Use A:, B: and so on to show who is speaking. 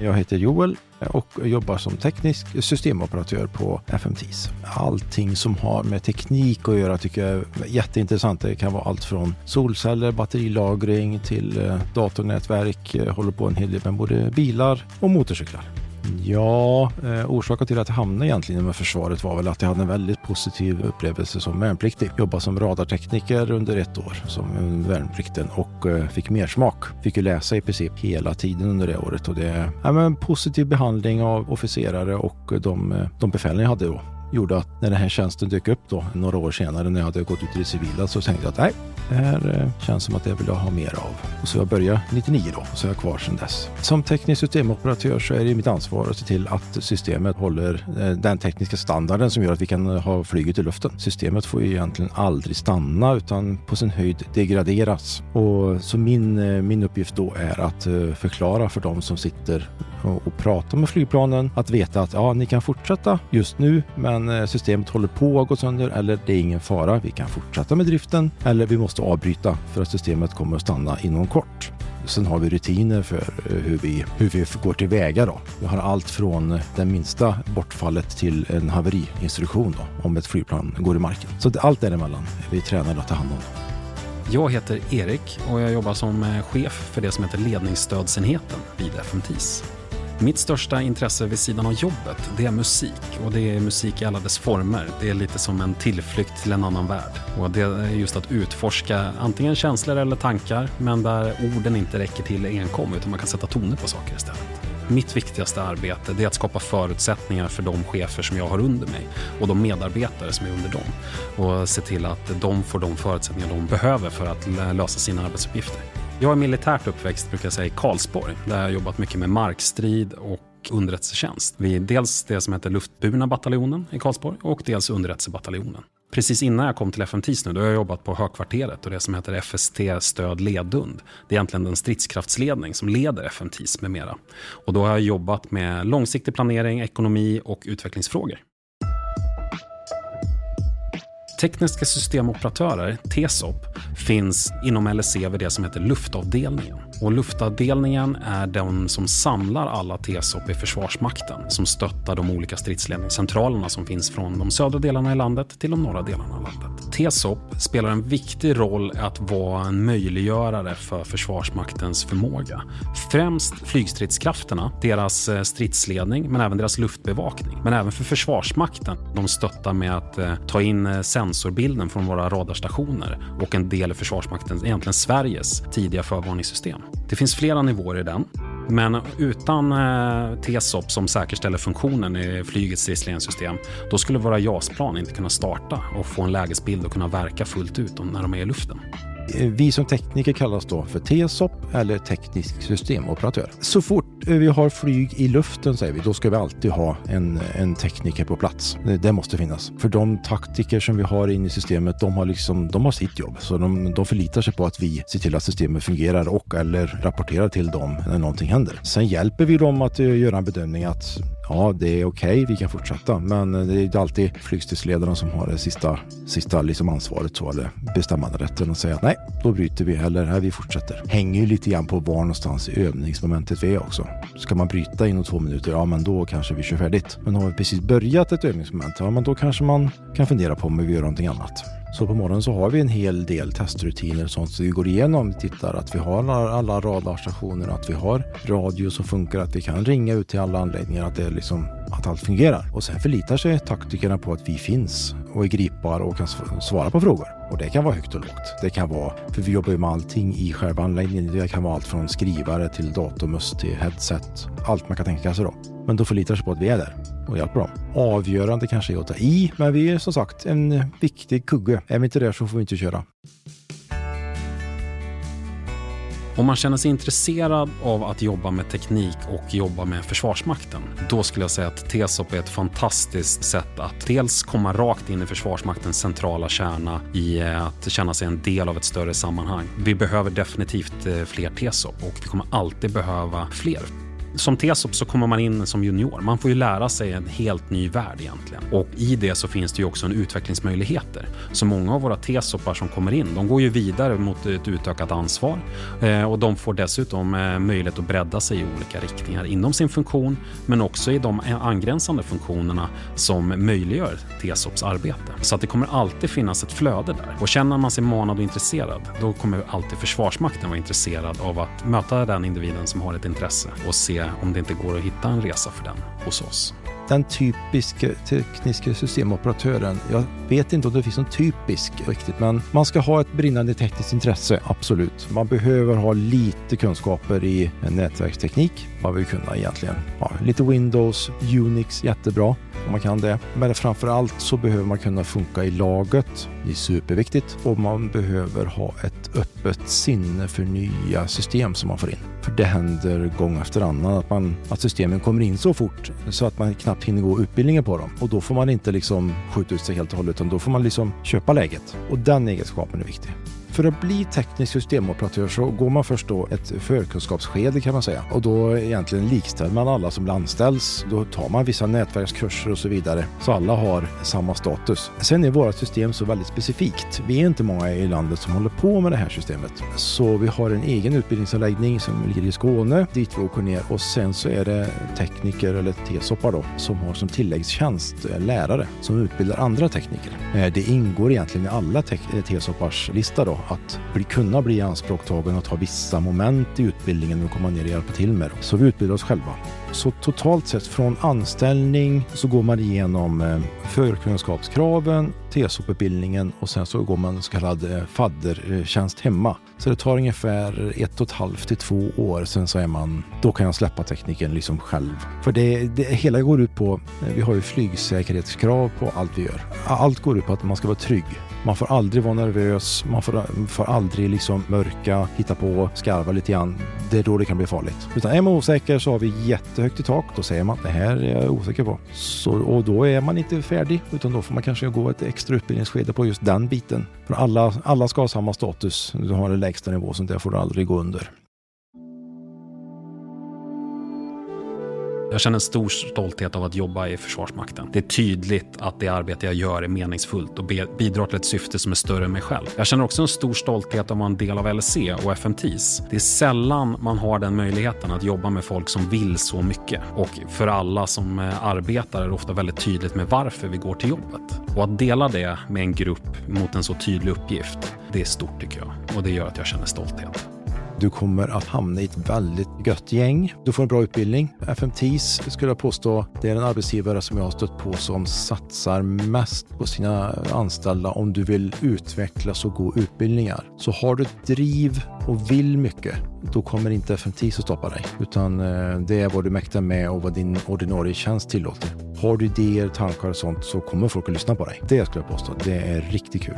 A: Jag heter Joel och jobbar som teknisk systemoperatör på FMTs. Allting som har med teknik att göra tycker jag är jätteintressant. Det kan vara allt från solceller, batterilagring till eh, datornätverk. Jag håller på en hel del med både bilar och motorcyklar. Ja, eh, orsaken till att jag hamnade egentligen med försvaret var väl att jag hade en väldigt positiv upplevelse som värnpliktig. Jobbade som radartekniker under ett år som värnplikten och eh, fick mer smak. Fick ju läsa i princip hela tiden under det året och det är ja, en positiv behandling av officerare och de, eh, de befälen jag hade då gjorde att när den här tjänsten dök upp då några år senare när jag hade gått ut i det civila så tänkte jag att nej, det här eh, känns som att det vill jag ha mer av. Och så jag började 99 då och så är jag kvar sedan dess. Som teknisk systemoperatör så är det mitt ansvar att se till att systemet håller eh, den tekniska standarden som gör att vi kan ha flyget i luften. Systemet får ju egentligen aldrig stanna utan på sin höjd degraderas. Och så min, eh, min uppgift då är att förklara för de som sitter och pratar med flygplanen att veta att ja, ni kan fortsätta just nu men Eh, systemet håller på att gå sönder eller det är ingen fara. Vi kan fortsätta med driften eller vi måste avbryta för att systemet kommer att stanna inom kort. Sen har vi rutiner för eh, hur vi, hur vi går tillväga. Då. Vi har allt från eh, det minsta bortfallet till en haveriinstruktion då, om ett flygplan går i marken. Så allt däremellan är vi tränade att ta hand om.
B: Jag heter Erik och jag jobbar som chef för det som heter ledningsstödsenheten vid FMTIS. Mitt största intresse vid sidan av jobbet, det är musik. Och det är musik i alla dess former. Det är lite som en tillflykt till en annan värld. Och det är just att utforska antingen känslor eller tankar, men där orden inte räcker till enkom, utan man kan sätta toner på saker istället. Mitt viktigaste arbete är att skapa förutsättningar för de chefer som jag har under mig och de medarbetare som är under dem. Och se till att de får de förutsättningar de behöver för att lösa sina arbetsuppgifter. Jag är militärt uppväxt brukar jag säga, i Karlsborg där jag har jobbat mycket med markstrid och underrättelsetjänst. Vid dels det som heter luftburna bataljonen i Karlsborg och dels underrättelsebataljonen. Precis innan jag kom till FMTIS nu, då har jag jobbat på högkvarteret och det som heter FST Stöd Ledund. Det är egentligen den stridskraftsledning som leder FMTIS med mera. Och då har jag jobbat med långsiktig planering, ekonomi och utvecklingsfrågor. Tekniska systemoperatörer, TESOP, finns inom LSE vid det som heter luftavdelningen. Och luftavdelningen är den som samlar alla TSOP i Försvarsmakten som stöttar de olika stridsledningscentralerna som finns från de södra delarna i landet till de norra delarna av landet. TSOP spelar en viktig roll att vara en möjliggörare för Försvarsmaktens förmåga. Främst flygstridskrafterna, deras eh, stridsledning men även deras luftbevakning. Men även för Försvarsmakten. De stöttar med att eh, ta in eh, sensorbilden från våra radarstationer och en del i Försvarsmaktens, egentligen Sveriges, tidiga förvarningssystem. Det finns flera nivåer i den. Men utan eh, TSOP som säkerställer funktionen i flygets stridsledningssystem, då skulle våra JAS-plan inte kunna starta och få en lägesbild och kunna verka fullt ut när de är i luften.
A: Vi som tekniker kallas då för TSOP eller teknisk systemoperatör. Så fort Eh, vi har flyg i luften säger vi, då ska vi alltid ha en, en tekniker på plats. Det, det, måste finnas. För de taktiker som vi har inne i systemet, de har, liksom, de har sitt jobb. Så de, de förlitar sig på att vi ser till att systemet fungerar och eller rapporterar till dem när någonting händer. Sen hjälper vi dem att eh, göra en bedömning att ja, det är okej, okay, vi kan fortsätta. Men eh, det är alltid flygstridsledaren som har det sista, sista liksom ansvaret så, eller bestämmanderätten och säga nej, då bryter vi eller här, vi fortsätter. Hänger ju lite grann på var någonstans i övningsmomentet vi är också. Ska man bryta inom två minuter, ja men då kanske vi kör färdigt. Men har vi precis börjat ett övningsmoment, ja men då kanske man kan fundera på om vi vill göra någonting annat. Så på morgonen så har vi en hel del testrutiner och sånt så vi går igenom, tittar att vi har alla radarstationer, att vi har radio som funkar, att vi kan ringa ut till alla anläggningar, att, det liksom, att allt fungerar. Och sen förlitar sig taktikerna på att vi finns och är gripbara och kan svara på frågor. Och det kan vara högt och lågt. Det kan vara, för vi jobbar ju med allting i själva anläggningen. Det kan vara allt från skrivare till datormöss till headset. Allt man kan tänka sig då. Men då förlitar sig på att vi är där och hjälper dem. Avgörande kanske är att ta i, men vi är som sagt en viktig kugge. Är vi inte där så får vi inte köra.
B: Om man känner sig intresserad av att jobba med teknik och jobba med Försvarsmakten, då skulle jag säga att TESOP är ett fantastiskt sätt att dels komma rakt in i Försvarsmaktens centrala kärna i eh, att känna sig en del av ett större sammanhang. Vi behöver definitivt eh, fler TESOP och vi kommer alltid behöva fler. Som TESOP så kommer man in som junior. Man får ju lära sig en helt ny värld egentligen. Och i det så finns det ju också en utvecklingsmöjligheter. Så många av våra TESOPar som kommer in, de går ju vidare mot ett utökat ansvar eh, och de får dessutom eh, möjlighet att bredda sig i olika riktningar inom sin funktion men också i de angränsande funktionerna som möjliggör TESOPs arbete. Så att det kommer alltid finnas ett flöde där. Och känner man sig manad och intresserad, då kommer alltid Försvarsmakten vara intresserad av att möta den individen som har ett intresse och se om det inte går att hitta en resa för den hos oss.
A: Den typiska tekniska systemoperatören, jag vet inte om det finns någon typisk riktigt, men man ska ha ett brinnande tekniskt intresse, absolut. Man behöver ha lite kunskaper i nätverksteknik, vad vi kunna egentligen. Ja, lite Windows, Unix, jättebra om man kan det. Men framför allt så behöver man kunna funka i laget. Det är superviktigt. Och man behöver ha ett öppet sinne för nya system som man får in. För det händer gång efter annan att, man, att systemen kommer in så fort så att man knappt hinner gå utbildningen på dem. Och då får man inte liksom skjuta ut sig helt och hållet utan då får man liksom köpa läget. Och den egenskapen är viktig. För att bli teknisk systemoperatör så går man först då ett förkunskapsskede kan man säga. Och då egentligen likställer man alla som anställs. Då tar man vissa nätverkskurser och så vidare. Så alla har samma status. Sen är vårt system så väldigt specifikt. Vi är inte många i landet som håller på med det här systemet. Så vi har en egen utbildningsanläggning som ligger i Skåne dit vi åker ner och sen så är det tekniker eller TESOPar då som har som tilläggstjänst eh, lärare som utbildar andra tekniker. Eh, det ingår egentligen i alla TESOPars lista då att bli, kunna bli anspråktagen och ta vissa moment i utbildningen och komma ner och hjälpa till med. Så vi utbildar oss själva. Så totalt sett från anställning så går man igenom eh, förkunskapskraven, TSOP-utbildningen och sen så går man så kallad eh, faddertjänst hemma. Så det tar ungefär ett och ett halvt till två år. Sen så är man, då kan jag släppa tekniken liksom själv. För det, det hela går ut på, eh, vi har ju flygsäkerhetskrav på allt vi gör. Allt går ut på att man ska vara trygg. Man får aldrig vara nervös, man får, får aldrig liksom mörka, hitta på, skarva lite grann. Det är då det kan bli farligt. Utan är man osäker så har vi jättehögt i tak. Då säger man att det här är jag osäker på. Så, och då är man inte färdig utan då får man kanske gå ett extra utbildningsskede på just den biten. För alla, alla ska ha samma status. Du har en lägsta nivå, så det får du aldrig gå under.
B: Jag känner en stor stolthet av att jobba i Försvarsmakten. Det är tydligt att det arbete jag gör är meningsfullt och bidrar till ett syfte som är större än mig själv. Jag känner också en stor stolthet av att vara en del av LSC och FMTs. Det är sällan man har den möjligheten att jobba med folk som vill så mycket. Och för alla som eh, arbetar är det ofta väldigt tydligt med varför vi går till jobbet. Och att dela det med en grupp mot en så tydlig uppgift, det är stort tycker jag. Och det gör att jag känner stolthet.
A: Du kommer att hamna i ett väldigt gött gäng. Du får en bra utbildning. FMTs skulle jag påstå, det är en arbetsgivare som jag har stött på som satsar mest på sina anställda om du vill utvecklas och gå utbildningar. Så har du driv och vill mycket, då kommer inte FMTs att stoppa dig. Utan eh, det är vad du mäktar med och vad din ordinarie tjänst tillåter. Har du idéer, tankar och sånt så kommer folk att lyssna på dig. Det skulle jag påstå. Det är riktigt kul.